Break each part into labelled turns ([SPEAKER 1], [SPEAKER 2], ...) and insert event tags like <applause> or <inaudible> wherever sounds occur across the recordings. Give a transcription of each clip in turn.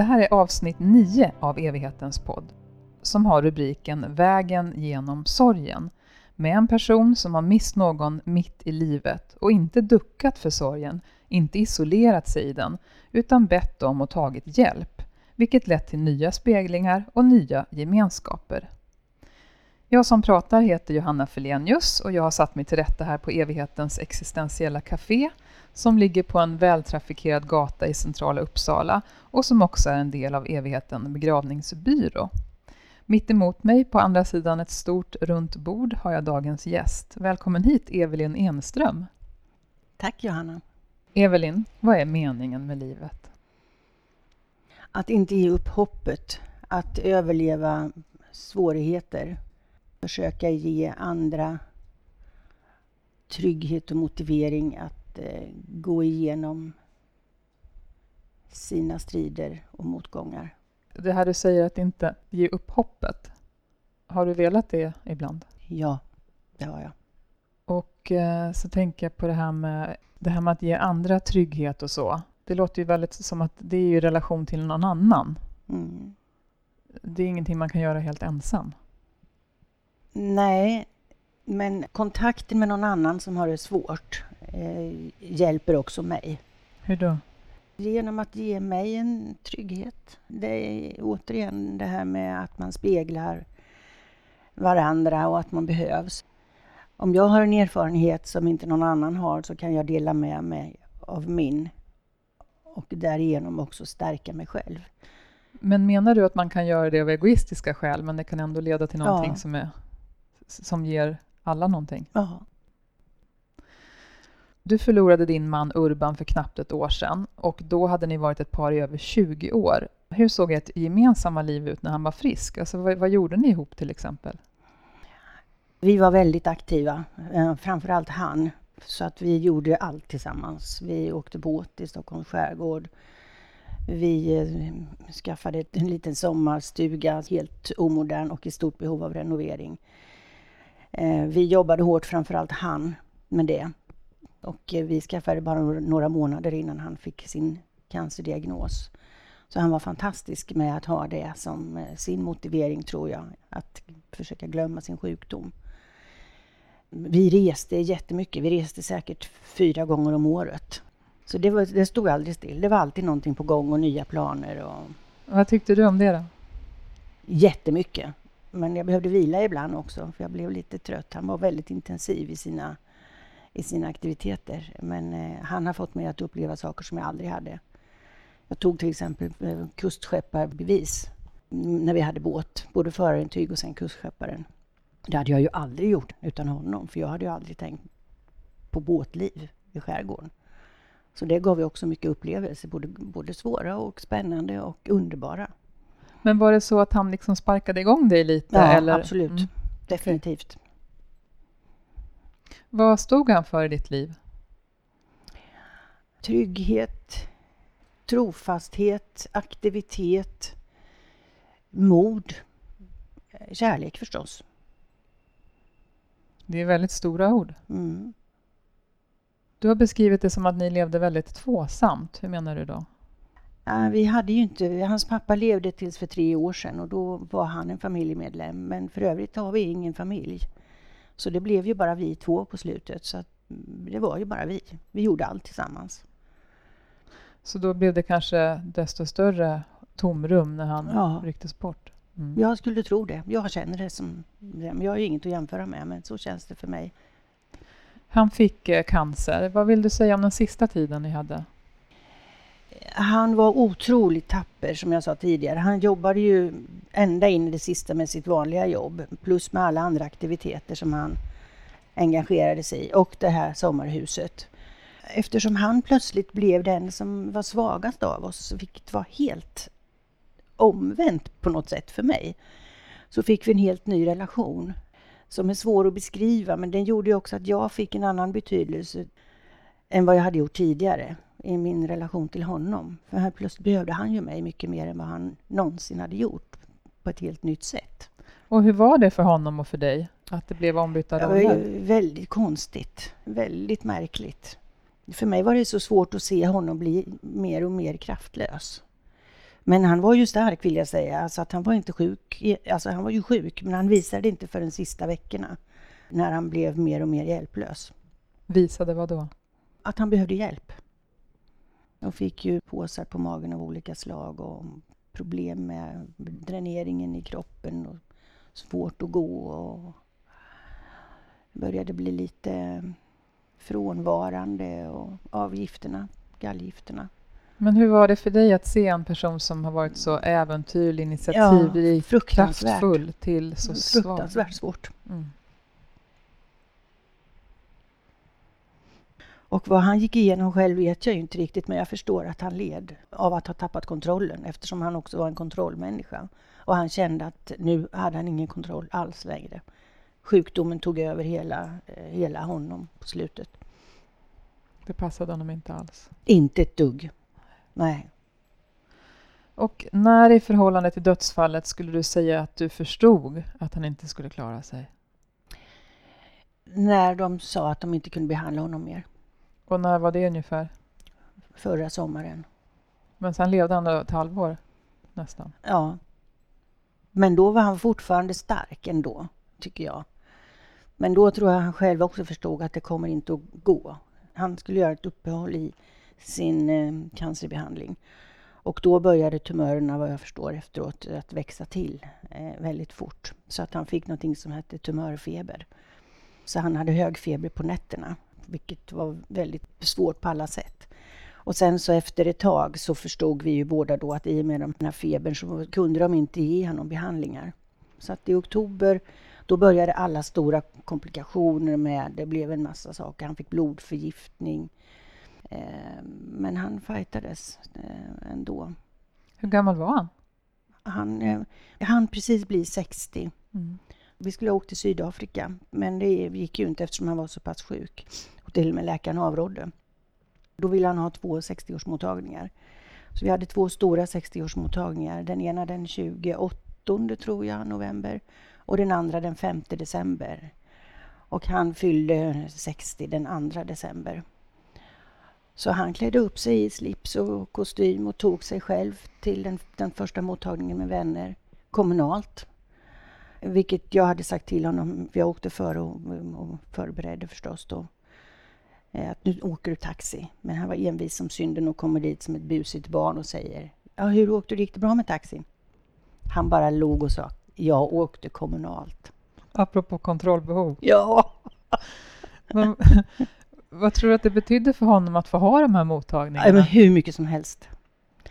[SPEAKER 1] Det här är avsnitt 9 av Evighetens podd som har rubriken Vägen genom sorgen med en person som har mist någon mitt i livet och inte duckat för sorgen, inte isolerat sig i den, utan bett om och tagit hjälp, vilket lett till nya speglingar och nya gemenskaper. Jag som pratar heter Johanna Felenius och jag har satt mig till rätta här på Evighetens existentiella café som ligger på en vältrafikerad gata i centrala Uppsala och som också är en del av Evigheten begravningsbyrå. Mitt emot mig på andra sidan ett stort runt bord har jag dagens gäst. Välkommen hit Evelin Enström.
[SPEAKER 2] Tack Johanna.
[SPEAKER 1] Evelin, vad är meningen med livet?
[SPEAKER 2] Att inte ge upp hoppet, att överleva svårigheter, försöka ge andra trygghet och motivering att eh, gå igenom sina strider och motgångar.
[SPEAKER 1] Det här du säger att inte ge upp hoppet. Har du velat det ibland?
[SPEAKER 2] Ja, det har jag.
[SPEAKER 1] Och eh, så tänker jag på det här med det här med att ge andra trygghet och så. Det låter ju väldigt som att det är i relation till någon annan.
[SPEAKER 2] Mm.
[SPEAKER 1] Det är ingenting man kan göra helt ensam.
[SPEAKER 2] Nej, men kontakten med någon annan som har det svårt eh, hjälper också mig.
[SPEAKER 1] Hur då?
[SPEAKER 2] Genom att ge mig en trygghet. Det är återigen det här med att man speglar varandra och att man behövs. Om jag har en erfarenhet som inte någon annan har så kan jag dela med mig av min och därigenom också stärka mig själv.
[SPEAKER 1] Men menar du att man kan göra det av egoistiska skäl men det kan ändå leda till någonting
[SPEAKER 2] Ja.
[SPEAKER 1] som, är, som ger alla någonting?
[SPEAKER 2] Ja.
[SPEAKER 1] Du förlorade din man Urban för knappt ett år sedan och då hade ni varit ett par i över 20 år. Hur såg ert gemensamma liv ut när han var frisk? Alltså, vad, vad gjorde ni ihop till exempel?
[SPEAKER 2] Vi var väldigt aktiva, eh, framförallt han. Så att vi gjorde allt tillsammans. Vi åkte båt i Stockholms skärgård. Vi eh, skaffade en liten sommarstuga, helt omodern och i stort behov av renovering. Eh, vi jobbade hårt, framförallt han, med det. Och eh, vi skaffade bara några- månader innan han fick sin cancerdiagnos. Så han var fantastisk med att ha det som eh, sin motivering, tror jag. Att försöka glömma sin sjukdom. Vi reste jättemycket. Vi reste säkert fyra gånger om året. Så det, var, det stod aldrig still. Det var alltid någonting på gång och nya planer. Och
[SPEAKER 1] Vad tyckte du om det då?
[SPEAKER 2] jättemycket. Men jag behövde vila ibland också, för jag blev lite trött. Han var väldigt intensiv i sina, i sina aktiviteter. Men eh, han har fått mig att uppleva saker som jag aldrig hade. Jag tog till exempel eh, kustskepparbevis när vi hade båt. Både förarintyg och sen kustskepparen. Det hade jag ju aldrig gjort utan honom, för jag hade ju aldrig tänkt på båtliv i skärgården. Så det gav ju också mycket upplevelser, både, både svåra och spännande och underbara.
[SPEAKER 1] Men var det så att han liksom sparkade igång dig lite?
[SPEAKER 2] Ja,
[SPEAKER 1] eller?
[SPEAKER 2] absolut.
[SPEAKER 1] Mm.
[SPEAKER 2] Definitivt.
[SPEAKER 1] Vad stod han för i ditt liv?
[SPEAKER 2] Trygghet, trofasthet, aktivitet, mod, kärlek förstås.
[SPEAKER 1] Det är väldigt stora ord.
[SPEAKER 2] Mm.
[SPEAKER 1] Du har beskrivit det som att ni levde väldigt tvåsamt. Hur menar du då?
[SPEAKER 2] Vi hade ju inte, hans pappa levde tills för tre år sedan och då var han en familjemedlem. Men för övrigt har vi ingen familj. Så det blev ju bara vi två på slutet. Så mm, det var ju bara vi. Vi gjorde allt tillsammans.
[SPEAKER 1] Så då blev det kanske desto större tomrum när han
[SPEAKER 2] Ja.
[SPEAKER 1] rycktes bort? Mm.
[SPEAKER 2] Jag skulle tro det. Jag känner det som det. Jag har ju inget att jämföra med, men så känns det för mig.
[SPEAKER 1] Han fick eh, cancer. Vad vill du säga om den sista tiden ni hade?
[SPEAKER 2] Han var otroligt tapper som jag sa tidigare. Han jobbade ju ända in i det sista med sitt vanliga jobb. Plus med alla andra aktiviteter som han engagerade sig i. Och det här sommarhuset. Eftersom han plötsligt blev den som var svagast av oss, vilket var helt omvänt på något sätt för mig, så fick vi en helt ny relation. Som är svår att beskriva, men den gjorde ju också att jag fick en annan betydelse än vad jag hade gjort tidigare i min relation till honom. För här plötsligt behövde han ju mig mycket mer än vad han någonsin hade gjort på ett helt nytt sätt.
[SPEAKER 1] Och hur var det för honom och för dig? Att det blev ombytta
[SPEAKER 2] Det var
[SPEAKER 1] roller?
[SPEAKER 2] ju väldigt konstigt, väldigt märkligt. För mig var det så svårt att se honom bli mer och mer kraftlös. Men han var ju stark vill jag säga, alltså att han var inte sjuk. Alltså han var ju sjuk, men han visade inte för de sista veckorna när han blev mer och mer hjälplös.
[SPEAKER 1] Visade vad då?
[SPEAKER 2] Att han behövde hjälp. Och fick ju påsar på magen av olika slag och problem med dräneringen i kroppen och svårt att gå och började bli lite frånvarande och avgifterna, gallgifterna.
[SPEAKER 1] Men hur var det för dig att se en person som har varit så äventyrlig, initiativrik, ja, kraftfull till så svag?
[SPEAKER 2] Fruktansvärt svårt. Mm. Och vad han gick igenom själv vet jag inte riktigt, men jag förstår att han led av att ha tappat kontrollen eftersom han också var en kontrollmänniska. Och han kände att nu hade han ingen kontroll alls längre. Sjukdomen tog över hela, eh, hela honom på slutet.
[SPEAKER 1] Det passade honom inte alls?
[SPEAKER 2] Inte ett dugg. Nej.
[SPEAKER 1] Och när i förhållande till dödsfallet skulle du säga att du förstod att han inte skulle klara sig?
[SPEAKER 2] När de sa att de inte kunde behandla honom mer.
[SPEAKER 1] Och när var det ungefär?
[SPEAKER 2] Förra sommaren.
[SPEAKER 1] Men sen levde han ett halvår nästan?
[SPEAKER 2] Ja. Men då var han fortfarande stark ändå, tycker jag. Men då tror jag han själv också förstod att det kommer inte att gå. Han skulle göra ett uppehåll i sin eh, cancerbehandling. Och då började tumörerna, vad jag förstår efteråt, att växa till eh, väldigt fort. Så att han fick något som hette tumörfeber. Så han hade hög feber på nätterna, vilket var väldigt svårt på alla sätt. Och sen så efter ett tag så förstod vi ju båda då att i och med den här febern så kunde de inte ge honom behandlingar. Så att i oktober då började alla stora komplikationer med, det blev en massa saker. Han fick blodförgiftning. Eh, men han fightades eh, ändå.
[SPEAKER 1] Hur gammal var han?
[SPEAKER 2] Han, eh, han precis bli 60. Mm. Vi skulle ha åkt till Sydafrika, men det gick ju inte eftersom han var så pass sjuk. Och till och med läkaren avrådde. Då ville han ha två 60-årsmottagningar. Så vi hade två stora 60-årsmottagningar. Den ena den 28 tror jag, november och den andra den 5 december. Och han fyllde 60 den 2 december. Så han klädde upp sig i slips och kostym och tog sig själv till den, den första mottagningen med vänner kommunalt. Vilket jag hade sagt till honom, för jag åkte före och, och förberedde förstås då. Eh, att nu åker du taxi. Men han var envis som synden och kommer dit som ett busigt barn och säger Ja, hur åkte du? Gick det bra med taxin? Han bara log och sa jag åkte kommunalt.
[SPEAKER 1] Apropå kontrollbehov.
[SPEAKER 2] Ja. <laughs>
[SPEAKER 1] Men, vad tror du att det betydde för honom att få ha de här mottagningarna?
[SPEAKER 2] Ja, men hur mycket som helst.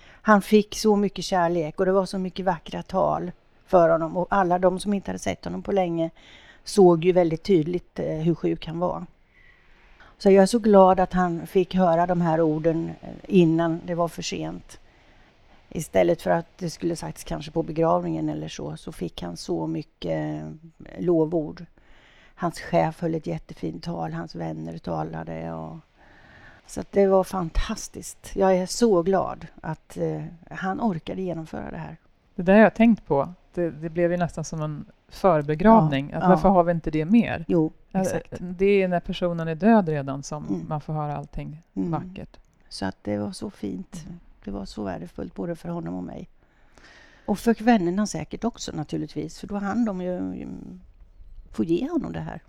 [SPEAKER 2] Han fick så mycket kärlek och det var så mycket vackra tal för honom. Och alla de som inte hade sett honom på länge såg ju väldigt tydligt eh, hur sjuk han var. Så jag är så glad att han fick höra de här orden eh, innan det var för sent. Istället för att det skulle sagts kanske på begravningen eller så, så fick han så mycket eh, lovord. Hans chef höll ett jättefint tal, hans vänner talade. Och, så det var fantastiskt. Jag är så glad att han orkade genomföra det här.
[SPEAKER 1] Det där har jag tänkt på. Det, det blev ju nästan som en förbegravning. Ja, att varför har vi inte det mer?
[SPEAKER 2] Jo, exakt.
[SPEAKER 1] Det är när personen är död redan som mm. man får höra allting mm. vackert.
[SPEAKER 2] Så att det var så fint. Mm. Det var så värdefullt både för honom och mig. Och för vännerna säkert också naturligtvis, för då hann de ju få ge honom det här.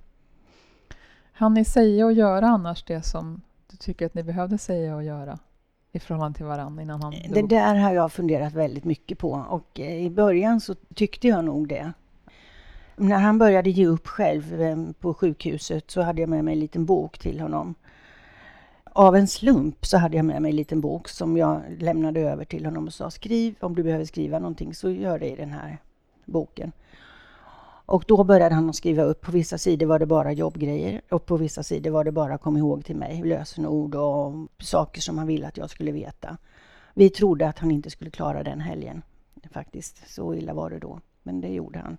[SPEAKER 1] Han ni säga och göra annars det som du tycker att ni behövde säga och göra i förhållande till varandra innan han
[SPEAKER 2] dog? Det där har jag funderat väldigt mycket på och eh, i början så tyckte jag nog det. När han började ge upp själv eh, på sjukhuset så hade jag med mig en liten bok till honom av en slump så hade jag med mig en liten bok som jag lämnade över till honom och sa skriv om du behöver skriva någonting så gör det i den här boken. Och då började han att skriva upp. På vissa sidor var det bara jobbgrejer och på vissa sidor var det bara kom ihåg till mig, lösenord och saker som han ville att jag skulle veta. Vi trodde att han inte skulle klara den helgen faktiskt. Så illa var det då. Men det gjorde han.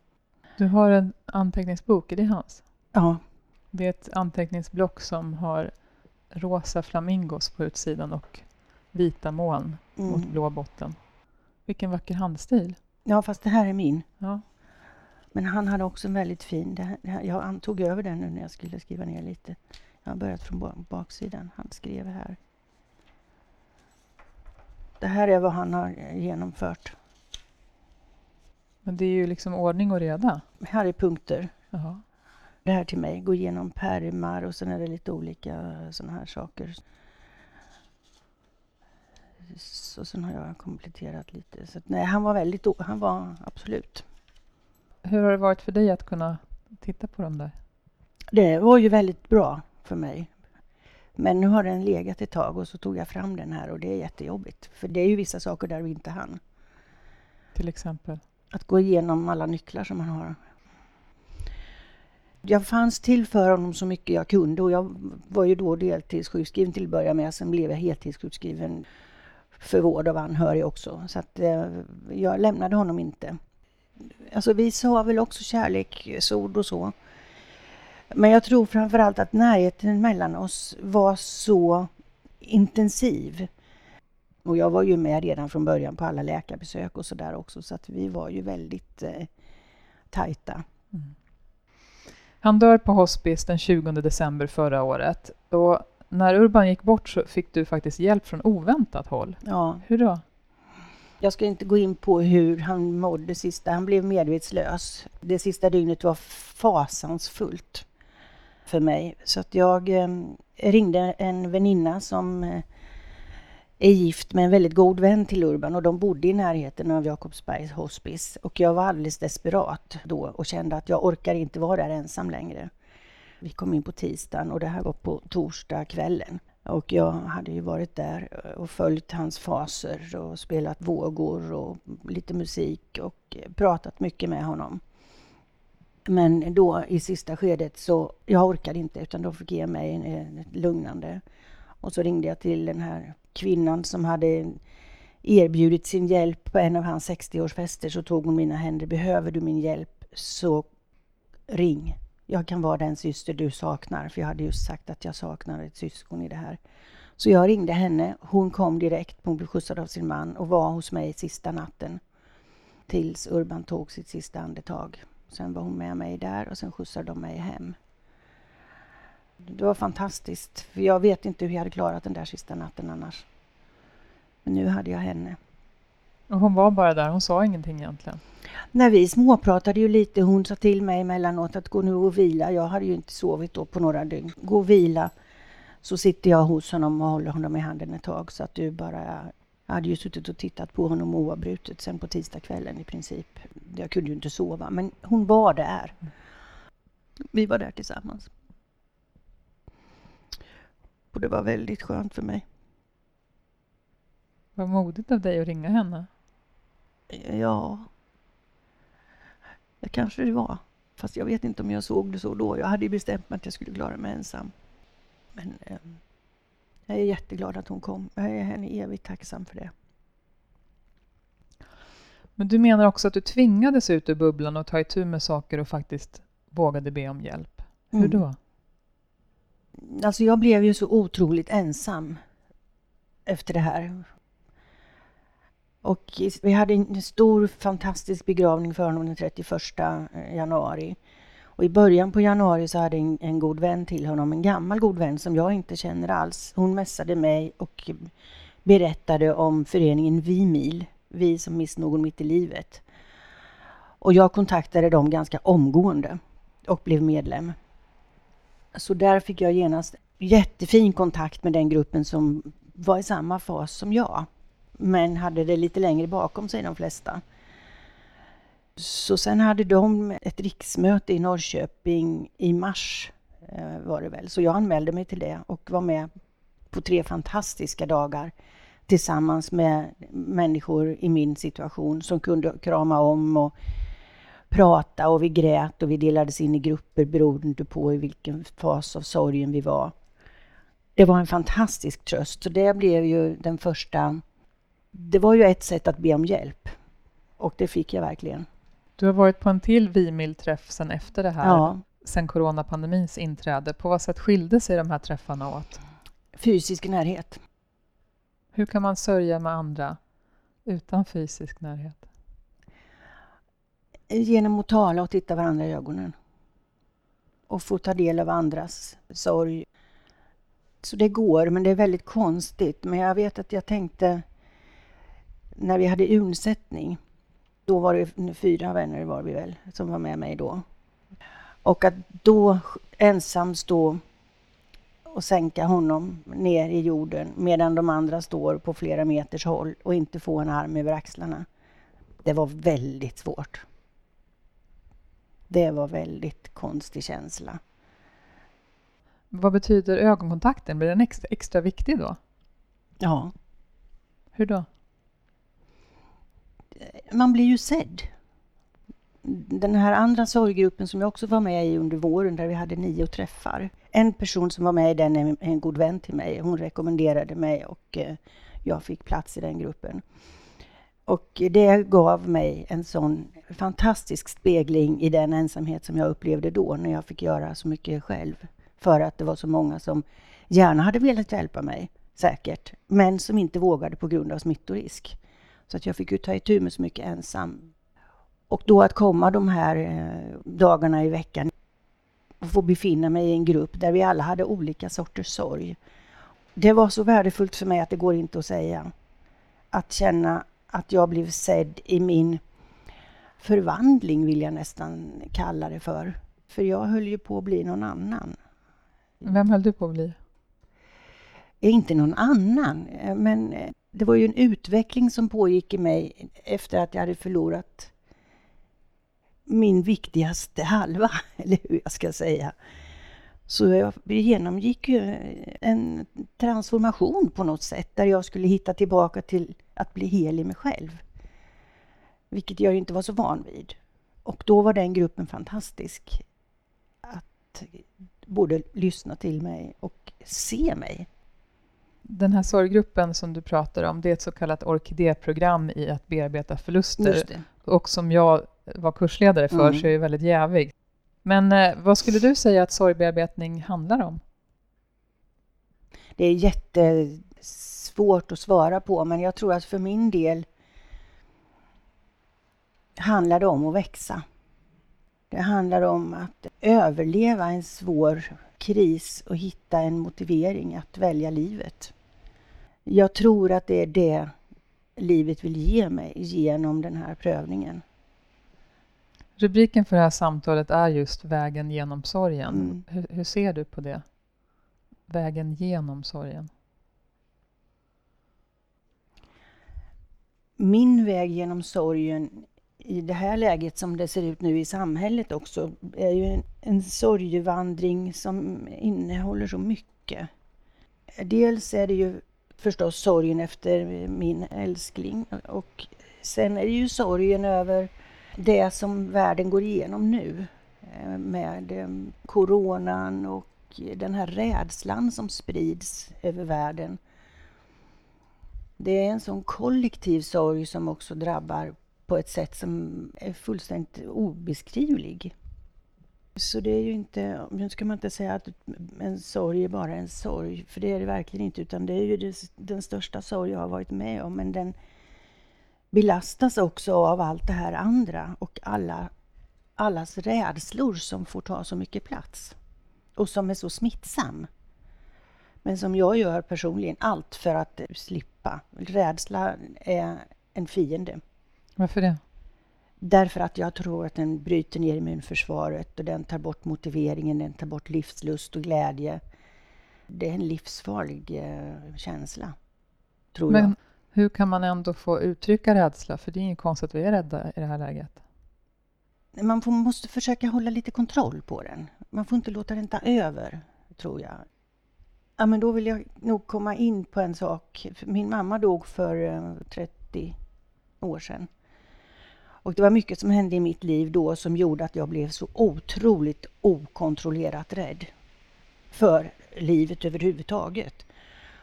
[SPEAKER 1] Du har en anteckningsbok, är det hans?
[SPEAKER 2] Ja.
[SPEAKER 1] Det är ett anteckningsblock som har rosa flamingos på utsidan och vita moln mm. mot blå botten. Vilken vacker handstil.
[SPEAKER 2] Ja, fast det här är min.
[SPEAKER 1] Ja.
[SPEAKER 2] Men han hade också en väldigt fin... Det det jag tog över den nu när jag skulle skriva ner lite. Jag har börjat från baksidan. Han skrev här. Det här är vad han har genomfört.
[SPEAKER 1] Men det är ju liksom ordning och reda.
[SPEAKER 2] Här är punkter.
[SPEAKER 1] Jaha.
[SPEAKER 2] Det här till mig, gå igenom pärmar och sen är det lite olika sådana här saker. Så sen har jag kompletterat lite. Så att, nej, han var väldigt, han var absolut.
[SPEAKER 1] Hur har det varit för dig att kunna titta på dem där?
[SPEAKER 2] Det var ju väldigt bra för mig. Men nu har den legat ett tag och så tog jag fram den här och det är jättejobbigt. För det är ju vissa saker där vi inte hann.
[SPEAKER 1] Till exempel?
[SPEAKER 2] Att gå igenom alla nycklar som man har. Jag fanns till för honom så mycket jag kunde och jag var ju då deltidssjukskriven till att börja med. Sen blev jag heltidssjukskriven för vård av anhörig också. Så att eh, jag lämnade honom inte. Alltså vi sa väl också kärleksord och så. Men jag tror framförallt att närheten mellan oss var så intensiv. Och jag var ju med redan från början på alla läkarbesök och sådär också så att vi var ju väldigt eh, tajta. Mm.
[SPEAKER 1] Han dör på hospice den 20 december förra året. Och när Urban gick bort så fick du faktiskt hjälp från oväntat håll.
[SPEAKER 2] Ja.
[SPEAKER 1] Hur då?
[SPEAKER 2] Jag ska inte gå in på hur han mådde sista. Han blev medvetslös. Det sista dygnet var fasansfullt för mig. Så att jag eh, ringde en väninna som eh, är gift med en väldigt god vän till Urban och de bodde i närheten av Jakobsbergs hospice. Och jag var alldeles desperat då och kände att jag orkar inte vara där ensam längre. Vi kom in på tisdagen och det här var på torsdag kvällen. Och jag hade ju varit där och följt hans faser och spelat vågor och lite musik och pratat mycket med honom. Men då i sista skedet så, jag orkade inte utan de fick ge mig ett lugnande. Och så ringde jag till den här kvinnan som hade erbjudit sin hjälp på en av hans 60-årsfester så tog hon mina händer. Behöver du min hjälp så ring. Jag kan vara den syster du saknar, för jag hade just sagt att jag saknar ett syskon i det här. Så jag ringde henne. Hon kom direkt. Hon blev skjutsad av sin man och var hos mig sista natten tills Urban tog sitt sista andetag. Sen var hon med mig där och sen skjutsade de mig hem. Det var fantastiskt, för jag vet inte hur jag hade klarat den där sista natten annars. Men nu hade jag henne.
[SPEAKER 1] Och hon var bara där, hon sa ingenting egentligen?
[SPEAKER 2] När vi småpratade ju lite, hon sa till mig emellanåt att gå nu och vila. Jag hade ju inte sovit då på några dygn. Gå och vila, så sitter jag hos honom och håller honom i handen ett tag. Så att du bara... Jag hade ju suttit och tittat på honom oavbrutet sen på tisdagskvällen i princip. Jag kunde ju inte sova, men hon var där. Vi var där tillsammans. Och det var väldigt skönt för mig.
[SPEAKER 1] Vad modigt av dig att ringa henne.
[SPEAKER 2] Ja, det kanske det var. Fast jag vet inte om jag såg det så då. Jag hade ju bestämt mig att jag skulle klara mig ensam. Men eh, jag är jätteglad att hon kom. Jag är henne evigt tacksam för det.
[SPEAKER 1] Men du menar också att du tvingades ut ur bubblan och ta itu med saker och faktiskt vågade be om hjälp. Hur mm. då?
[SPEAKER 2] Alltså jag blev ju så otroligt ensam efter det här. Och vi hade en stor fantastisk begravning för honom den 31 eh, januari. Och i början på januari så hade en, en god vän till honom, en gammal god vän som jag inte känner alls. Hon mässade mig och berättade om föreningen Vimil, Vi som mist någon mitt i livet. Och jag kontaktade dem ganska omgående och blev medlem. Så där fick jag genast jättefin kontakt med den gruppen som var i samma fas som jag. Men hade det lite längre bakom sig de flesta. Så sen hade de ett riksmöte i Norrköping i mars eh, var det väl. Så jag anmälde mig till det och var med på tre fantastiska dagar tillsammans med människor i min situation som kunde krama om och prata och vi grät och vi delades in i grupper beroende på i vilken fas av sorgen vi var. Det var en fantastisk tröst. Så det blev ju den första... Det var ju ett sätt att be om hjälp. Och det fick jag verkligen.
[SPEAKER 1] Du har varit på en till Vimil-träff sen efter det här, ja. sen coronapandemins inträde. På vad sätt skilde sig de här träffarna åt?
[SPEAKER 2] Fysisk närhet.
[SPEAKER 1] Hur kan man sörja med andra utan fysisk närhet?
[SPEAKER 2] Genom att tala och titta varandra i ögonen. Och få ta del av andras sorg. Så det går, men det är väldigt konstigt. Men jag vet att jag tänkte när vi hade undsättning, då var det fyra vänner var vi väl, som var med mig då. Och att då ensam stå och sänka honom ner i jorden medan de andra står på flera meters håll och inte få en arm över axlarna. Det var väldigt svårt. Det var väldigt konstig känsla.
[SPEAKER 1] Vad betyder ögonkontakten? Blir den extra, extra viktig då?
[SPEAKER 2] Ja.
[SPEAKER 1] Hur då?
[SPEAKER 2] Man blir ju sedd. Den här andra sorggruppen som jag också var med i under våren där vi hade nio träffar. En person som var med i den är en god vän till mig. Hon rekommenderade mig och eh, jag fick plats i den gruppen. Och det gav mig en sån fantastisk spegling i den ensamhet som jag upplevde då när jag fick göra så mycket själv. För att det var så många som gärna hade velat hjälpa mig, säkert, men som inte vågade på grund av smittorisk. Så att jag fick ju ta itu med så mycket ensam. Och då att komma de här eh, dagarna i veckan och få befinna mig i en grupp där vi alla hade olika sorters sorg. Det var så värdefullt för mig att det går inte att säga. Att känna att jag blev sedd i min förvandling vill jag nästan kalla det för. För jag höll ju på att bli någon annan.
[SPEAKER 1] Vem höll du på att bli?
[SPEAKER 2] Inte någon annan, men det var ju en utveckling som pågick i mig efter att jag hade förlorat min viktigaste halva, <laughs> eller hur jag ska säga. Så jag genomgick ju en transformation på något sätt där jag skulle hitta tillbaka till att bli hel i mig själv. Vilket jag inte var så van vid. Och då var den gruppen fantastisk. Att både lyssna till mig och se mig.
[SPEAKER 1] Den här sorggruppen som du pratar om, det är ett så kallat orkidéprogram i att bearbeta förluster. Och som jag var kursledare för mm. så är det väldigt jävig. Men eh, vad skulle du säga att sorgbearbetning handlar om?
[SPEAKER 2] Det är jättesvårt att svara på, men jag tror att för min del handlar det om att växa. Det handlar om att överleva en svår kris och hitta en motivering att välja livet. Jag tror att det är det livet vill ge mig genom den här prövningen.
[SPEAKER 1] Rubriken för det här samtalet är just Vägen genom sorgen. Mm. Hur, hur, ser du på det? Vägen genom sorgen.
[SPEAKER 2] Min väg genom sorgen i det här läget som det ser ut nu i samhället också är ju en, en sorgevandring som innehåller så mycket. Dels är det ju förstås sorgen efter min älskling och sen är det ju sorgen över det som världen går igenom nu eh, med eh, coronan och den här rädslan som sprids över världen. Det är en sån kollektiv sorg som också drabbar på ett sätt som är fullständigt obeskrivlig. Så det är ju inte, nu ska man inte säga att en sorg är bara en sorg, för det är det verkligen inte, utan det är ju det, den största sorg jag har varit med om, men den belastas också av allt det här andra och alla, allas rädslor som får ta så mycket plats och som är så smittsam. Men som jag gör personligen allt för att slippa. Rädsla är en fiende.
[SPEAKER 1] Varför det?
[SPEAKER 2] Därför att jag tror att den bryter ner immunförsvaret och den tar bort motiveringen, den tar bort livslust och glädje. Det är en livsfarlig eh, känsla, tror
[SPEAKER 1] Men
[SPEAKER 2] jag.
[SPEAKER 1] hur kan man ändå få uttrycka rädsla? För det är inget konstigt att vi är rädda i det här läget.
[SPEAKER 2] Man får, måste försöka hålla lite kontroll på den. Man får inte låta den ta över, tror jag. Ja, men då vill jag nog komma in på en sak. Min mamma dog för 30 eh, år sedan. Och det var mycket som hände i mitt liv då som gjorde att jag blev så otroligt okontrollerat rädd för livet överhuvudtaget.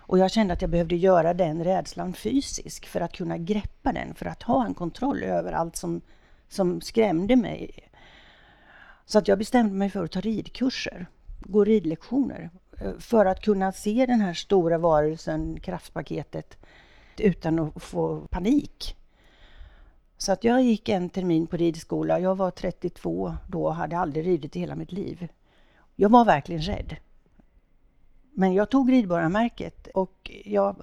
[SPEAKER 2] Och jag kände att jag behövde göra den rädslan fysisk för att kunna greppa den, för att ha en kontroll över allt som, som skrämde mig. Så att jag bestämde mig för att ta ridkurser, gå ridlektioner, eh, för att kunna se den här stora varelsen, kraftpaketet, utan att få panik. Så att jag gick en termin på ridskola. Jag var 32 då och hade aldrig ridit i hela mitt liv. Jag var verkligen rädd. Men jag tog ridborgarmärket och jag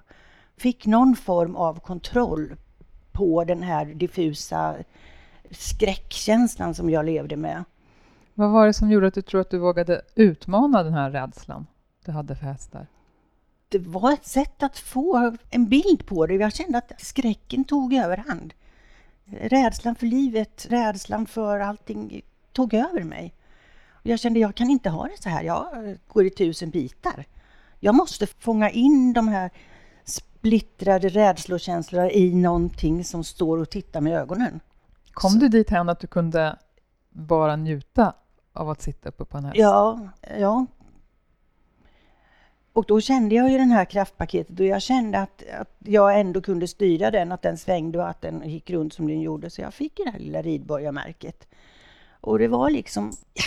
[SPEAKER 2] fick någon form av kontroll på den här diffusa skräckkänslan som jag levde med.
[SPEAKER 1] Vad var det som gjorde att du tror att du vågade utmana den här rädslan du hade för hästar?
[SPEAKER 2] Det var ett sätt att få en bild på det. Jag kände att skräcken tog överhand. Rädslan för livet, rädslan för allting tog över mig. Jag kände jag kan inte ha det så här. Jag går i tusen bitar. Jag måste fånga in de här splittrade rädslokänslorna i någonting som står och tittar med ögonen.
[SPEAKER 1] Kom så. du dit hän att du kunde bara njuta av att sitta uppe på en häst?
[SPEAKER 2] Ja, ja. Och då kände jag ju den här kraftpaketet och jag kände att, att jag ändå kunde styra den, att den svängde och att den gick runt som den gjorde. Så jag fick det här lilla ridborgarmärket. Och det var liksom, ja,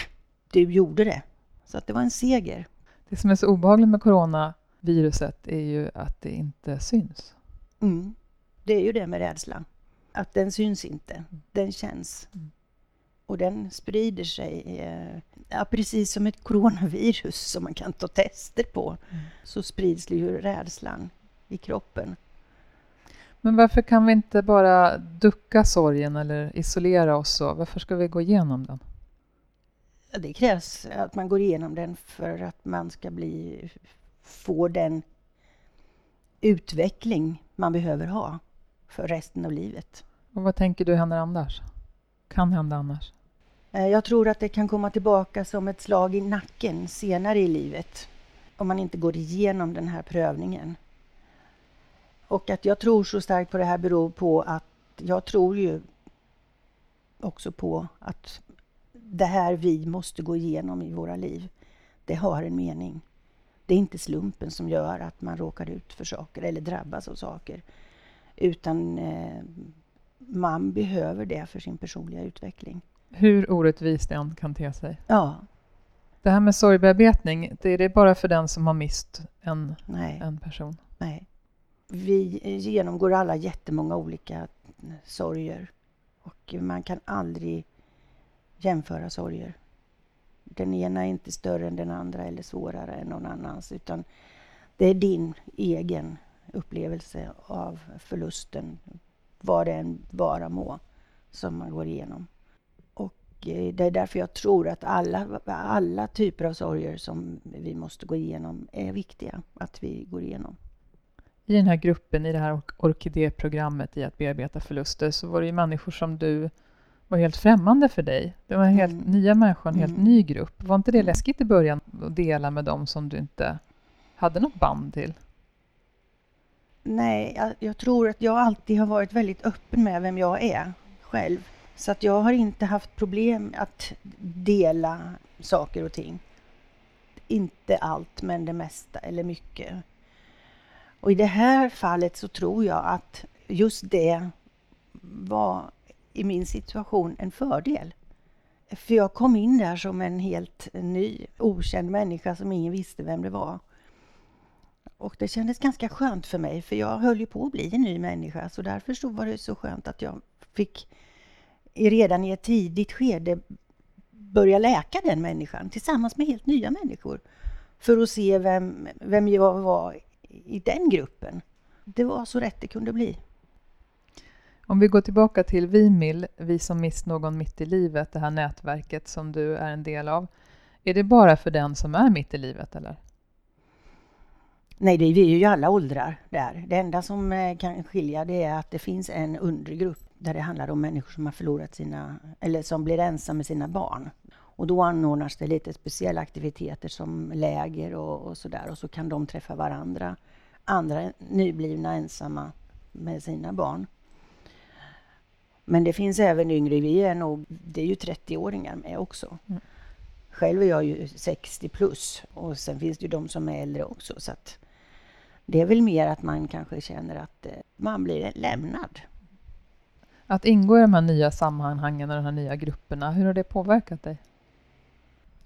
[SPEAKER 2] du gjorde det. Så att det var en seger.
[SPEAKER 1] Det som är så obehagligt med coronaviruset är ju att det inte syns.
[SPEAKER 2] Mm. Det är ju det med rädslan. Att den syns inte. Den känns. Mm. Och den sprider sig, eh, ja, precis som ett coronavirus som man kan ta tester på, mm. så sprids ju rädslan i kroppen.
[SPEAKER 1] Men varför kan vi inte bara ducka sorgen eller isolera oss? Så? Varför ska vi gå igenom den?
[SPEAKER 2] Det krävs att man går igenom den för att man ska bli, få den utveckling man behöver ha för resten av livet.
[SPEAKER 1] Och vad tänker du händer annars? Kan hända annars?
[SPEAKER 2] Eh, jag tror att det kan komma tillbaka som ett slag i nacken senare i livet om man inte går igenom den här prövningen. Och att jag tror så starkt på det här beror på att jag tror ju också på att det här vi måste gå igenom i våra liv, det har en mening. Det är inte slumpen som gör att man råkar ut för saker eller drabbas av saker. Utan eh, man behöver det för sin personliga utveckling.
[SPEAKER 1] Hur orättvist det än kan te sig.
[SPEAKER 2] Ja.
[SPEAKER 1] Det här med sorgbearbetning, det är det bara för den som har mist en, Nej. en person?
[SPEAKER 2] Nej. Vi genomgår alla jättemånga olika sorger och man kan aldrig jämföra sorger. Den ena är inte större än den andra eller svårare än någon annans utan det är din egen upplevelse av förlusten, vad det än vara må, som man går igenom. Eh, det är därför jag tror att alla, alla typer av sorger som vi måste gå igenom är viktiga att vi går igenom.
[SPEAKER 1] I den här gruppen, i det här orkidéprogrammet i att bearbeta förluster, så var det ju människor som du var helt främmande för dig. Det var en helt mm. nya människor, en helt mm. ny grupp. Var inte det läskigt i början att dela med dem som du inte hade något band till?
[SPEAKER 2] Nej, jag, jag tror att jag alltid har varit väldigt öppen med vem jag är själv. Så att jag har inte haft problem att dela saker och ting. Inte allt, men det mesta eller mycket. Och i det här fallet så tror jag att just det var i min situation en fördel. För jag kom in där som en helt ny, okänd människa som ingen visste vem det var. Och det kändes ganska skönt för mig, för jag höll ju på att bli en ny människa. Så därför så var det så skönt att jag fick redan i ett tidigt skede börja läka den människan tillsammans med helt nya människor. För att se vem, vem jag var i den gruppen. Det var så rätt det kunde bli.
[SPEAKER 1] Om vi går tillbaka till Vimil, Vi som mist någon mitt i livet, det här nätverket som du är en del av. Är det bara för den som är mitt i livet eller?
[SPEAKER 2] Nej, det är ju alla åldrar där. Det enda som eh, kan skilja det är att det finns en undergrupp där det handlar om människor som har förlorat sina, eller som blir ensamma med sina barn. Och då anordnas det lite speciella aktiviteter som läger och, och sådär och så kan de träffa varandra, andra nyblivna ensamma med sina barn. Men det finns även yngre, vi är nog, det är ju 30-åringar med också. Mm. Själv är jag ju 60 plus och sen finns det ju de som är äldre också. Så det är väl mer att man kanske känner att eh, man blir lämnad.
[SPEAKER 1] Att ingå i de här nya sammanhangen och de här nya grupperna, hur har det påverkat dig?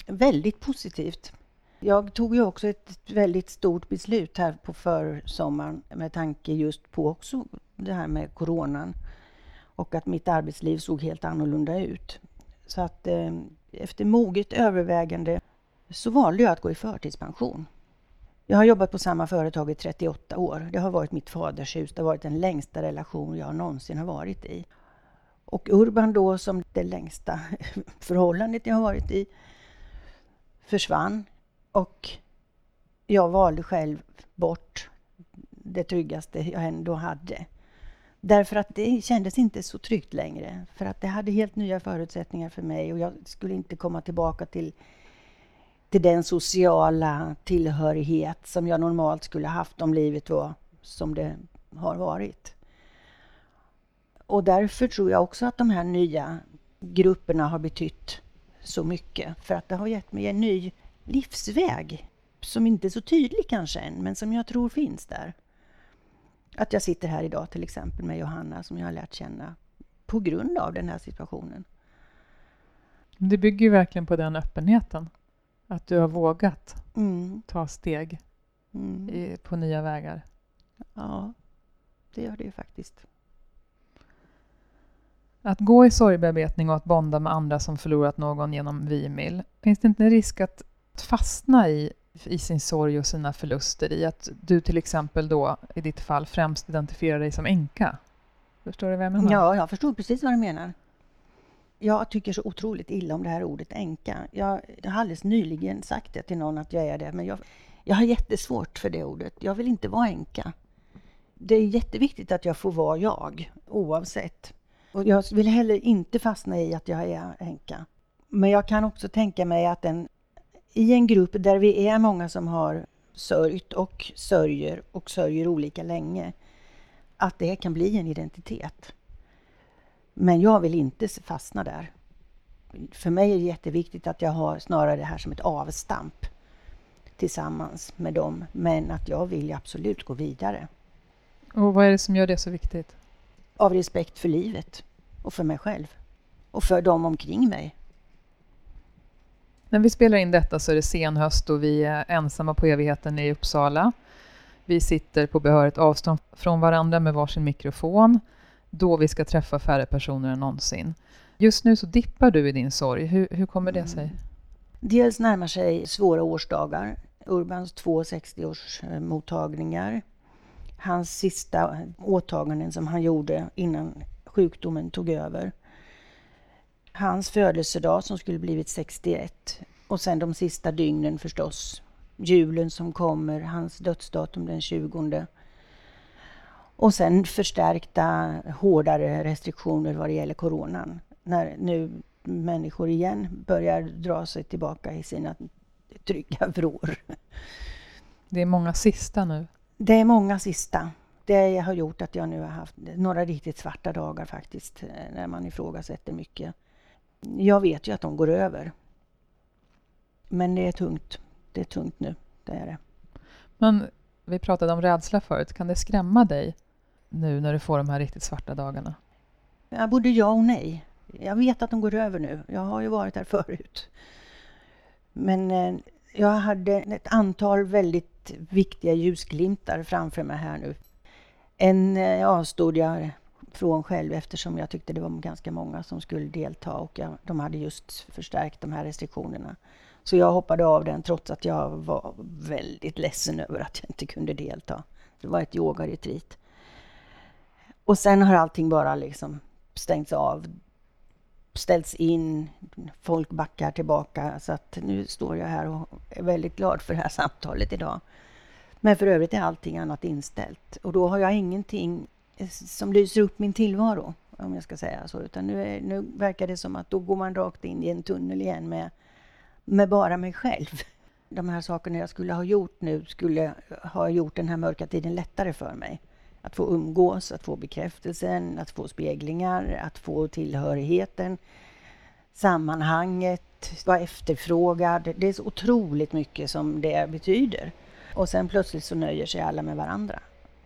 [SPEAKER 2] Väldigt positivt. Jag tog ju också ett väldigt stort beslut här på försommaren med tanke just på också det här med coronan och att mitt arbetsliv såg helt annorlunda ut. Så att eh, efter moget övervägande så valde jag att gå i förtidspension. Jag har jobbat på samma företag i 38 år. Det har varit mitt fadershus. Det har varit den längsta relation jag någonsin har varit i. Och Urban då, som det längsta <laughs> förhållandet jag har varit i, försvann. Och jag valde själv bort det tryggaste jag ändå hade. Därför att det kändes inte så tryggt längre. För att det hade helt nya förutsättningar för mig och jag skulle inte komma tillbaka till, till den sociala tillhörighet som jag normalt skulle haft om livet var som det har varit. Och därför tror jag också att de här nya grupperna har betytt så mycket. För att det har gett mig en ny livsväg som inte är så tydlig kanske än, men som jag tror finns där. Att jag sitter här idag till exempel med Johanna som jag har lärt känna på grund av den här situationen.
[SPEAKER 1] Det bygger ju verkligen på den öppenheten. Att du har vågat
[SPEAKER 2] Mm.
[SPEAKER 1] ta steg
[SPEAKER 2] Mm.
[SPEAKER 1] i, på nya vägar.
[SPEAKER 2] Ja, det gör det ju faktiskt.
[SPEAKER 1] Att gå i sorgbearbetning och att bonda med andra som förlorat någon genom Vimil, finns det inte en risk att fastna i, i sin sorg och sina förluster i att du till exempel då i ditt fall främst identifierar dig som änka? Förstår du vad jag menar?
[SPEAKER 2] Ja, jag förstår precis vad du menar. Jag tycker så otroligt illa om det här ordet änka. Jag, jag har alldeles nyligen sagt det till någon att jag är det, men jag, jag har jättesvårt för det ordet. Jag vill inte vara änka. Det är jätteviktigt att jag får vara jag, oavsett. Och jag vill heller inte fastna i att jag är änka. Men jag kan också tänka mig att en, i en grupp där vi är många som har sörjt och sörjer och sörjer olika länge, att det kan bli en identitet. Men jag vill inte fastna där. För mig är det jätteviktigt att jag har snarare det här som ett avstamp tillsammans med dem. Men att jag vill absolut gå vidare.
[SPEAKER 1] Och vad är det som gör det så viktigt?
[SPEAKER 2] Av respekt för livet och för mig själv. Och för dem omkring mig.
[SPEAKER 1] När vi spelar in detta så är det senhöst och vi är ensamma på evigheten i Uppsala. Vi sitter på behörigt avstånd från varandra med varsin mikrofon då vi ska träffa färre personer än någonsin. Just nu så dippar du i din sorg. Hur, hur kommer det sig?
[SPEAKER 2] Dels närmar sig svåra årsdagar. Urbans två 60-årsmottagningar. Hans sista åtaganden som han gjorde innan sjukdomen tog över. Hans födelsedag som skulle blivit 61. Och sen de sista dygnen förstås. Julen som kommer, hans dödsdatum den 20. Och sen förstärkta hårdare restriktioner vad det gäller coronan. När nu människor igen börjar dra sig tillbaka i sina trygga vrår.
[SPEAKER 1] Det är många sista nu.
[SPEAKER 2] Det är många sista. Det har gjort att jag nu har haft några riktigt svarta dagar faktiskt, när man ifrågasätter mycket. Jag vet ju att de går över. Men det är tungt. Det är tungt nu, det är det.
[SPEAKER 1] Men vi pratade om rädsla förut. Kan det skrämma dig nu när du får de här riktigt svarta dagarna?
[SPEAKER 2] Ja, både ja och nej. Jag vet att de går över nu. Jag har ju varit där förut. Men eh, jag hade ett antal väldigt viktiga ljusglimtar framför mig här nu. En eh, avstod jag från själv eftersom jag tyckte det var ganska många som skulle delta och jag, de hade just förstärkt de här restriktionerna. Så jag hoppade av den trots att jag var väldigt ledsen över att jag inte kunde delta. Det var ett yogaretreat. Och sen har allting bara liksom stängts av, ställts in, folk backar tillbaka. Så att nu står jag här och är väldigt glad för det här samtalet idag. Men för övrigt är allting annat inställt. Och då har jag ingenting som lyser upp min tillvaro, om jag ska säga så. Utan nu, är, nu verkar det som att då går man rakt in i en tunnel igen med, med bara mig själv. De här sakerna jag skulle ha gjort nu skulle ha gjort den här mörka tiden lättare för mig. Att få umgås, att få bekräftelsen, att få speglingar, att få tillhörigheten, sammanhanget, vara efterfrågad. Det är så otroligt mycket som det betyder. Och sen plötsligt så nöjer sig alla med varandra.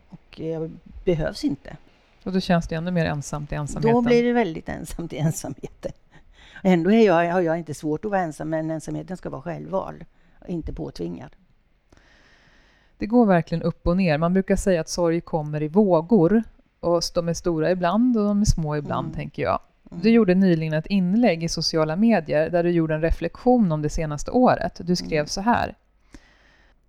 [SPEAKER 2] Och jag behövs inte.
[SPEAKER 1] Och då känns det ännu mer ensamt i ensamheten.
[SPEAKER 2] Då blir det väldigt ensamt i ensamheten. Ändå är jag, har jag inte svårt att vara ensam, men ensamheten ska vara självvald, inte påtvingad.
[SPEAKER 1] Det går verkligen upp och ner. Man brukar säga att sorg kommer i vågor. Och de är stora ibland och de är små ibland,
[SPEAKER 2] Mm.
[SPEAKER 1] tänker jag. Du gjorde nyligen ett inlägg i sociala medier där du gjorde en reflektion om det senaste året. Du skrev
[SPEAKER 2] Mm.
[SPEAKER 1] så här.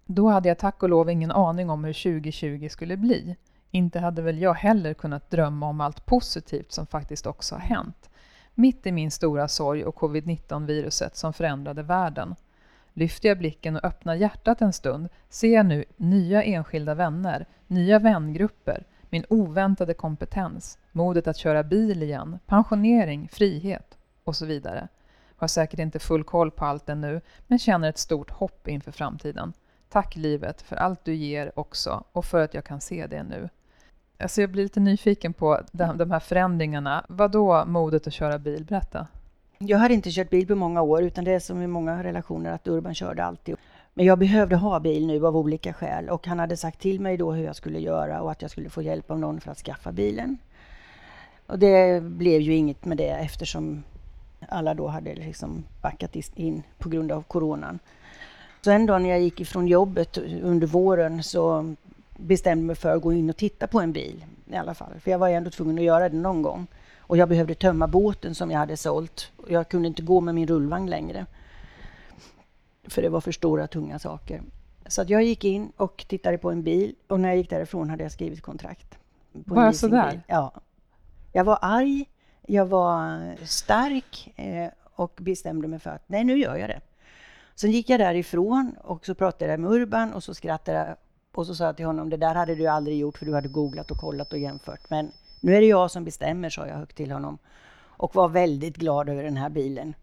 [SPEAKER 1] Då hade jag tack och lov ingen aning om hur 2020 skulle bli. Inte hade väl jag heller kunnat drömma om allt positivt som faktiskt också har hänt. Mitt i min stora sorg och covid-19-viruset som förändrade världen. Lyfter jag blicken och öppnar hjärtat en stund ser jag nu nya enskilda vänner, nya vängrupper, min oväntade kompetens, modet att köra bil igen, pensionering, frihet och så vidare. Har säkert inte full koll på allt ännu, men känner ett stort hopp inför framtiden. Tack livet för allt du ger också och för att jag kan se det nu. Alltså jag blir lite nyfiken på de, de här förändringarna. Vad då modet att köra bil? Berätta.
[SPEAKER 2] Jag hade inte kört bil på många år, utan det är som i många relationer att Urban körde alltid. Men jag behövde ha bil nu av olika skäl och han hade sagt till mig då hur jag skulle göra och att jag skulle få hjälp av någon för att skaffa bilen. Och det blev ju inget med det eftersom alla då hade liksom backat in på grund av coronan. Så en dag när jag gick ifrån jobbet under våren så bestämde mig för att gå in och titta på en bil i alla fall. För jag var ändå tvungen att göra det någon gång. Och jag behövde tömma båten som jag hade sålt. Jag kunde inte gå med min rullvagn längre. För det var för stora tunga saker. Så jag gick in och tittade på en bil och när jag gick därifrån hade jag skrivit kontrakt.
[SPEAKER 1] Bara sådär?
[SPEAKER 2] Ja. Jag var arg, jag var stark eh, och bestämde mig för att nej, nu gör jag det. Sen gick jag därifrån och så pratade jag med Urban och så skrattade jag och så sa jag till honom, det där hade du aldrig gjort för du hade googlat och kollat och jämfört. Men nu är det jag som bestämmer, sa jag högt till honom. Och var väldigt glad över den här bilen.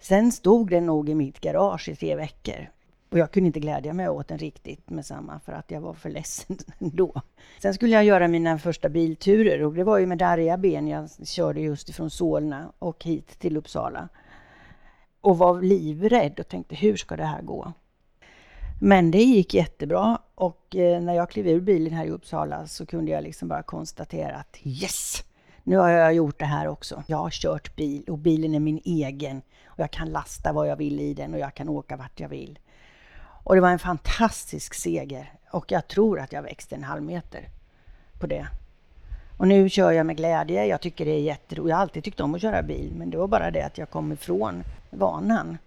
[SPEAKER 2] Sen stod den nog i mitt garage i tre veckor. Och jag kunde inte glädja mig åt den riktigt med samma för att jag var för ledsen <laughs> då. Sen skulle jag göra mina första bilturer och det var ju med darriga ben. Jag körde just ifrån Solna och hit till Uppsala. Och var livrädd och tänkte hur ska det här gå? Men det gick jättebra och eh, när jag klev ur bilen här i Uppsala så kunde jag liksom bara konstatera att yes! Nu har jag gjort det här också. Jag har kört bil och bilen är min egen. Och jag kan lasta vad jag vill i den och jag kan åka vart jag vill. Och det var en fantastisk seger. Och jag tror att jag växte en halv meter på det. Och nu kör jag med glädje. Jag tycker det är jätteroligt. Jag har alltid tyckt om att köra bil, men det var bara det att jag kom ifrån vanan.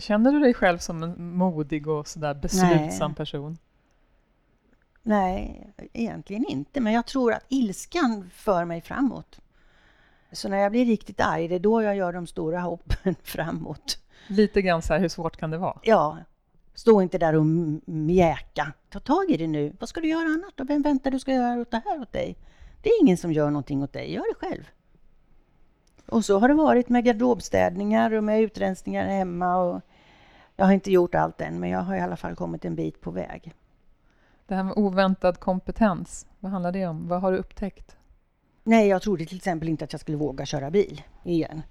[SPEAKER 1] Känner du dig själv som en modig och sådär beslutsam Nej. person?
[SPEAKER 2] Nej, egentligen inte. Men jag tror att ilskan för mig framåt. Så när jag blir riktigt arg, det är då jag gör de stora hoppen <laughs> framåt.
[SPEAKER 1] Lite grann så här, hur svårt kan det vara?
[SPEAKER 2] Ja. Stå inte där och mjäka. Ta tag i det nu. Vad ska du göra annat då? Vem väntar du ska göra det här åt dig? Det är ingen som gör någonting åt dig. Gör det själv. Och så har det varit med garderobstädningar och med utrensningar hemma. Och jag har inte gjort allt än, men jag har i alla fall kommit en bit på väg.
[SPEAKER 1] Det här med oväntad kompetens, vad handlar det om? Vad har du upptäckt?
[SPEAKER 2] Nej, jag trodde till exempel inte att jag skulle våga köra bil igen.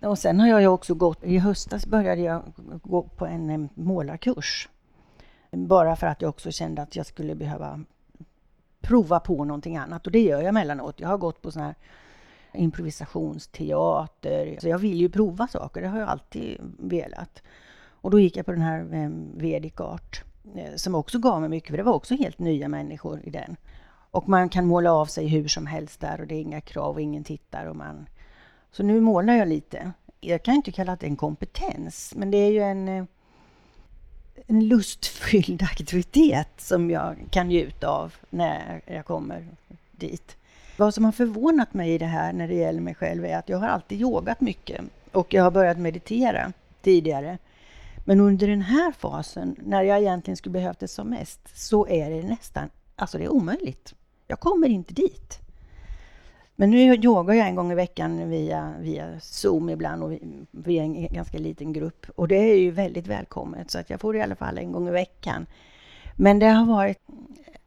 [SPEAKER 2] Och sen har jag också gått, i höstas började jag gå på en målarkurs. Bara för att jag också kände att jag skulle behöva prova på någonting annat och det gör jag emellanåt. Jag har gått på sån här improvisationsteater. Så jag vill ju prova saker, det har jag alltid velat. Och då gick jag på den här eh, Vedic Art eh, som också gav mig mycket, för det var också helt nya människor i den. Och man kan måla av sig hur som helst där och det är inga krav och ingen tittar. Och man... Så nu målar jag lite. Jag kan inte kalla det en kompetens, men det är ju en, eh, en lustfylld <laughs> aktivitet som jag kan njuta av när jag kommer dit. Vad som har förvånat mig i det här när det gäller mig själv är att jag har alltid yogat mycket och jag har börjat meditera tidigare. Men under den här fasen, när jag egentligen skulle behövt det som mest, så är det nästan, alltså det är omöjligt. Jag kommer inte dit. Men nu yogar jag en gång i veckan via, via Zoom ibland och via en ganska liten grupp. Och det är ju väldigt välkommet, så att jag får det i alla fall en gång i veckan. Men det har varit,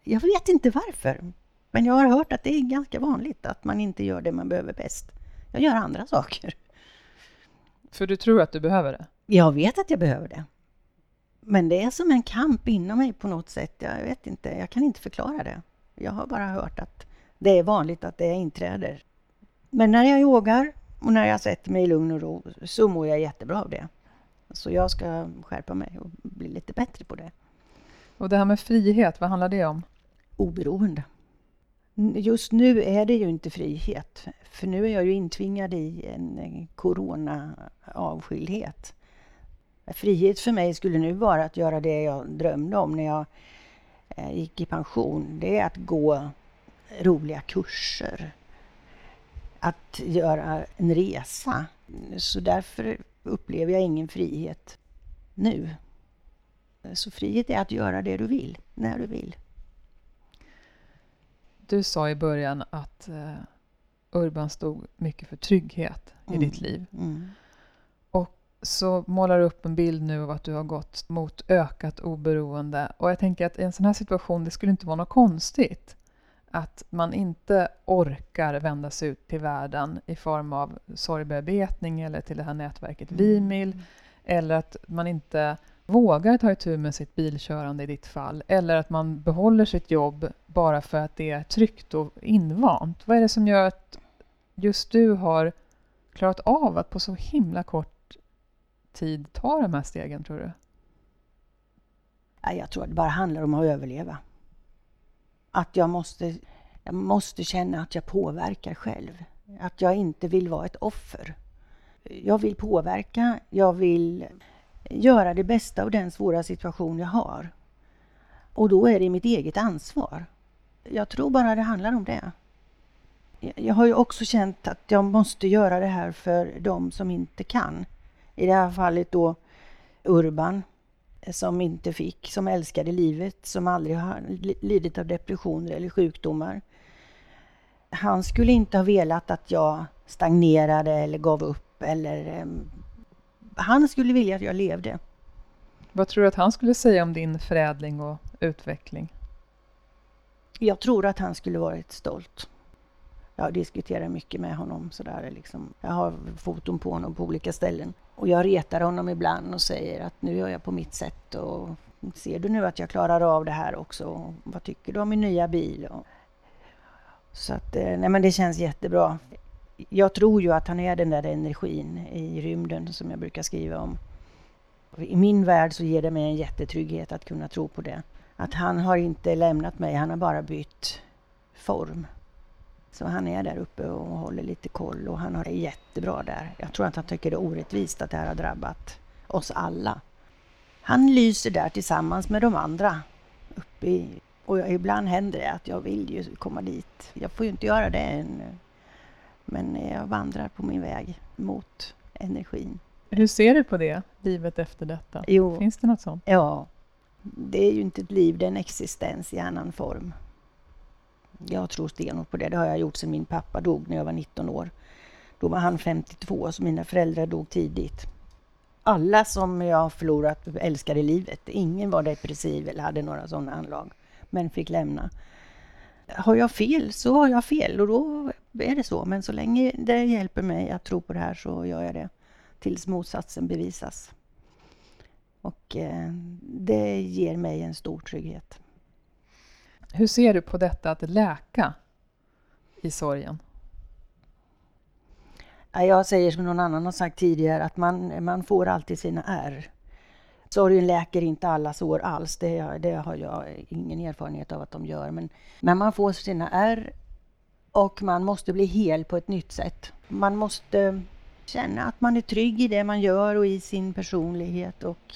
[SPEAKER 2] jag vet inte varför, men jag har hört att det är ganska vanligt att man inte gör det man behöver bäst. Jag gör andra saker.
[SPEAKER 1] För du tror att du behöver det?
[SPEAKER 2] Jag vet att jag behöver det. Men det är som en kamp inom mig på något sätt. Jag vet inte, jag kan inte förklara det. Jag har bara hört att det är vanligt att det inträder. Men när jag yogar och när jag sätter mig i lugn och ro så mår jag jättebra av det. Så jag ska skärpa mig och bli lite bättre på det.
[SPEAKER 1] Och det här med frihet, vad handlar det om?
[SPEAKER 2] Oberoende. Just nu är det ju inte frihet, för nu är jag ju intvingad i en corona-avskildhet. Frihet för mig skulle nu vara att göra det jag drömde om när jag eh, gick i pension. Det är att gå roliga kurser. Att göra en resa. Så därför upplever jag ingen frihet nu. Så frihet är att göra det du vill, när du vill.
[SPEAKER 1] Du sa i början att uh, Urban stod mycket för trygghet i mm. ditt liv. Mm. Så målar du upp en bild nu av att du har gått mot ökat oberoende. Och jag tänker att i en sån här situation, det skulle inte vara något konstigt att man inte orkar vända sig ut till världen i form av sorgbearbetning eller till det här nätverket mm. Vimil. Eller att man inte vågar ta itu med sitt bilkörande i ditt fall. Eller att man behåller sitt jobb bara för att det är tryggt och invant. Vad är det som gör att just du har klarat av att på så himla kort tid ta de här stegen, tror du?
[SPEAKER 2] Jag tror att det bara handlar om att överleva. Att jag måste, jag måste känna att jag påverkar själv. Att jag inte vill vara ett offer. Jag vill påverka, jag vill göra det bästa av den svåra situation jag har. Och då är det mitt eget ansvar. Jag tror bara det handlar om det. Jag har ju också känt att jag måste göra det här för de som inte kan. I det här fallet då Urban, som inte fick, som älskade livet, som aldrig har lidit av depressioner eller sjukdomar. Han skulle inte ha velat att jag stagnerade eller gav upp eller um, han skulle vilja att jag levde.
[SPEAKER 1] Vad tror du att han skulle säga om din förädling och utveckling?
[SPEAKER 2] Jag tror att han skulle varit stolt. Jag diskuterar mycket med honom sådär liksom. Jag har foton på honom på olika ställen. Och jag retar honom ibland och säger att nu gör jag på mitt sätt och ser du nu att jag klarar av det här också? Vad tycker du om min nya bil? Så att, eh, nej men det känns jättebra. Jag tror ju att han är den där energin i rymden som jag brukar skriva om. I min värld så ger det mig en jättetrygghet att kunna tro på det. Att han har inte lämnat mig, han har bara bytt form. Så han är där uppe och håller lite koll och han har det jättebra där. Jag tror att han tycker det är orättvist att det här har drabbat oss alla. Han lyser där tillsammans med de andra uppe i, och ibland händer det att jag vill ju komma dit. Jag får ju inte göra det än. Men jag vandrar på min väg mot energin.
[SPEAKER 1] Hur ser du på det, livet efter detta? Jo, Finns det något sånt?
[SPEAKER 2] Ja, det är ju inte ett liv, det är en existens i annan form. Jag tror stenhårt på det. Det har jag gjort sedan min pappa dog när jag var 19 år. Då var han 52, så mina föräldrar dog tidigt. Alla som jag har förlorat älskade livet. Ingen var depressiv eller hade några sådana anlag, men fick lämna. Har jag fel så har jag fel och då är det så. Men så länge det hjälper mig att tro på det här så gör jag det tills motsatsen bevisas. Och eh, det ger mig en stor trygghet.
[SPEAKER 1] Hur ser du på detta att läka i sorgen?
[SPEAKER 2] Jag säger som någon annan har sagt tidigare att man, man får alltid sina ärr. Sorgen läker inte alla sår alls, det, det har jag ingen erfarenhet av att de gör. Men, men man får sina ärr och man måste bli hel på ett nytt sätt. Man måste känna att man är trygg i det man gör och i sin personlighet och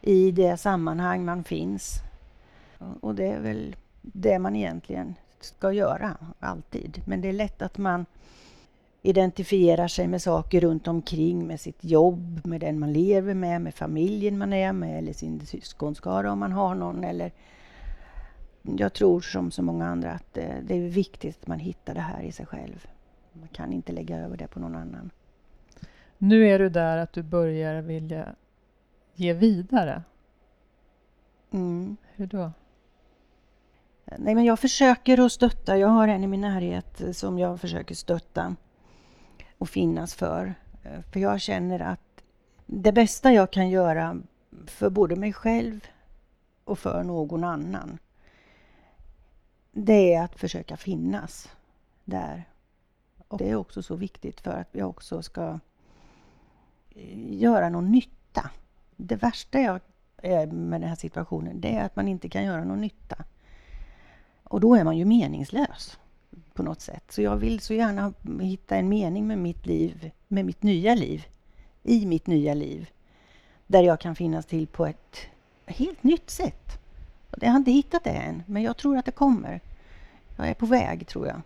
[SPEAKER 2] i det sammanhang man finns. Och det är väl det man egentligen ska göra, alltid. Men det är lätt att man identifierar sig med saker runt omkring, med sitt jobb, med den man lever med, med familjen man är med eller sin syskonskara om man har någon. Eller jag tror som så många andra att det är viktigt att man hittar det här i sig själv. Man kan inte lägga över det på någon annan.
[SPEAKER 1] Nu är du där att du börjar vilja ge vidare.
[SPEAKER 2] Mm.
[SPEAKER 1] Hur då?
[SPEAKER 2] Nej, men jag försöker att stötta. Jag har en i min närhet som jag försöker stötta och finnas för. Eh, för jag känner att det bästa jag kan göra för både mig själv och för någon annan det är att försöka finnas där. Och det är också så viktigt för att jag också ska eh, göra någon nytta. Det värsta jag är med den här situationen det är att man inte kan göra någon nytta. Och då är man ju meningslös på något sätt. Så jag vill så gärna hitta en mening med mitt liv, med mitt nya liv, i mitt nya liv. där jag kan finnas till på ett helt nytt sätt. Jag har inte hittat det än, men jag tror att det kommer. Jag är på väg, tror jag.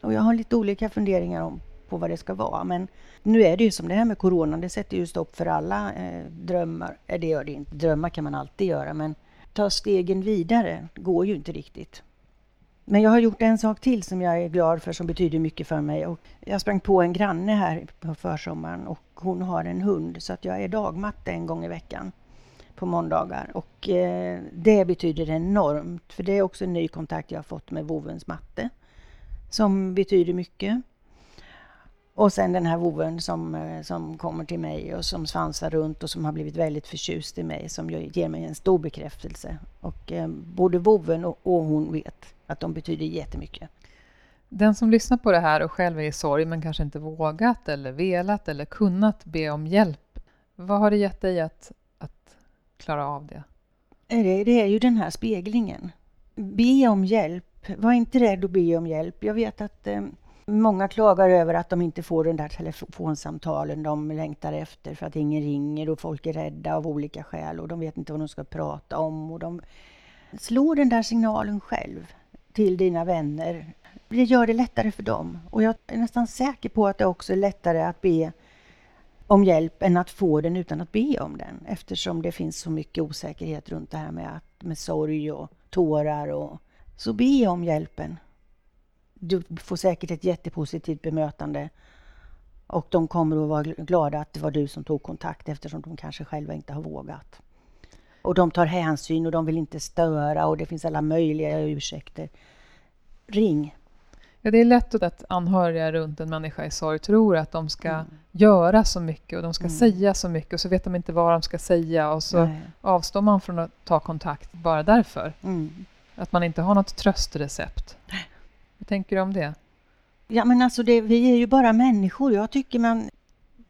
[SPEAKER 2] Och jag har lite olika funderingar om på vad det ska vara. Men nu är det ju som det här med corona, det sätter ju stopp för alla eh, drömmar. Eh, det gör det inte. Drömmar kan man alltid göra, men ta stegen vidare går ju inte riktigt. Men jag har gjort en sak till som jag är glad för, som betyder mycket för mig. Och jag sprang på en granne här på försommaren och hon har en hund så att jag är dagmatte en gång i veckan på måndagar. Och eh, det betyder enormt, för det är också en ny kontakt jag har fått med vovens matte som betyder mycket. Och sen den här voven som, eh, som kommer till mig och som svansar runt och som har blivit väldigt förtjust i mig som ger mig en stor bekräftelse. Och eh, både voven och, och hon vet att de betyder jättemycket.
[SPEAKER 1] Den som lyssnar på det här och själv är i sorg men kanske inte vågat eller velat eller kunnat be om hjälp. Vad har det gett dig att, att klara av det?
[SPEAKER 2] Det, det är ju den här speglingen. Be om hjälp. Var inte rädd att be om hjälp. Jag vet att eh, Många klagar över att de inte får de där telefonsamtalen de längtar efter för att ingen ringer och folk är rädda av olika skäl och de vet inte vad de ska prata om. Och de slår den där signalen själv till dina vänner. Det gör det lättare för dem. Och jag är nästan säker på att det också är lättare att be om hjälp än att få den utan att be om den eftersom det finns så mycket osäkerhet runt det här med, att, med sorg och tårar. Och, så be om hjälpen du får säkert ett jättepositivt bemötande. Och de kommer att vara glada att det var du som tog kontakt eftersom de kanske själva inte har vågat. Och de tar hänsyn och de vill inte störa och det finns alla möjliga ursäkter. Ring!
[SPEAKER 1] Ja, det är lätt att anhöriga runt en människa i sorg tror att de ska mm. göra så mycket och de ska mm. säga så mycket och så vet de inte vad de ska säga och så Nej. avstår man från att ta kontakt bara därför. Mm. Att man inte har något tröstrecept. Vad tänker du om det?
[SPEAKER 2] Ja, men alltså det, vi är ju bara människor. Jag tycker man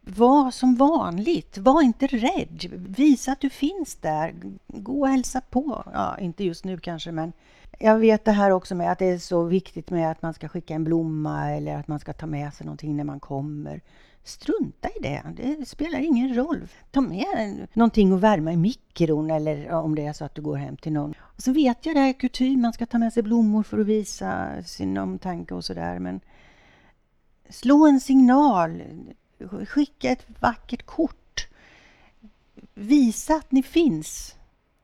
[SPEAKER 2] var som vanligt. Var inte rädd. Visa att du finns där. Gå och hälsa på. Ja, inte just nu kanske, men jag vet det här också med att det är så viktigt med att man ska skicka en blomma eller att man ska ta med sig någonting när man kommer. Strunta i det. Det spelar ingen roll. Ta med någonting att värma i mikron eller om det är så att du går hem till någon. Och så vet jag det är kutym, man ska ta med sig blommor för att visa sin omtanke och sådär. Men slå en signal. Skicka ett vackert kort. Visa att ni finns.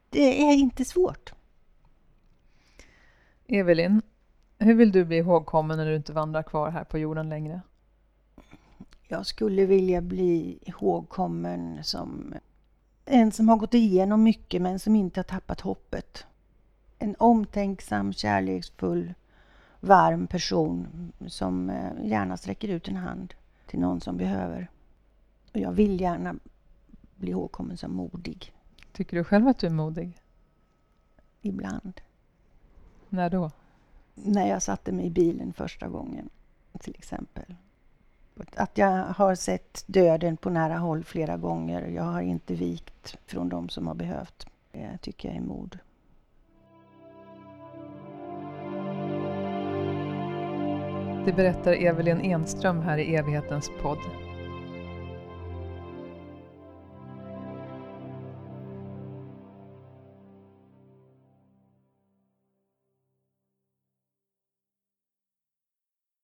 [SPEAKER 2] Det är inte svårt.
[SPEAKER 1] Evelin, hur vill du bli ihågkommen när du inte vandrar kvar här på jorden längre?
[SPEAKER 2] Jag skulle vilja bli ihågkommen som en som har gått igenom mycket men som inte har tappat hoppet. En omtänksam, kärleksfull, varm person som eh, gärna sträcker ut en hand till någon som behöver. Och jag vill gärna bli ihågkommen som modig.
[SPEAKER 1] Tycker du själv att du är modig?
[SPEAKER 2] Ibland.
[SPEAKER 1] När då?
[SPEAKER 2] När jag satte mig i bilen första gången, till exempel. Att jag har sett döden på nära håll flera gånger. Jag har inte vikt från de som har behövt. Det tycker jag är mod.
[SPEAKER 1] Det berättar Evelyn Enström här i evighetens podd.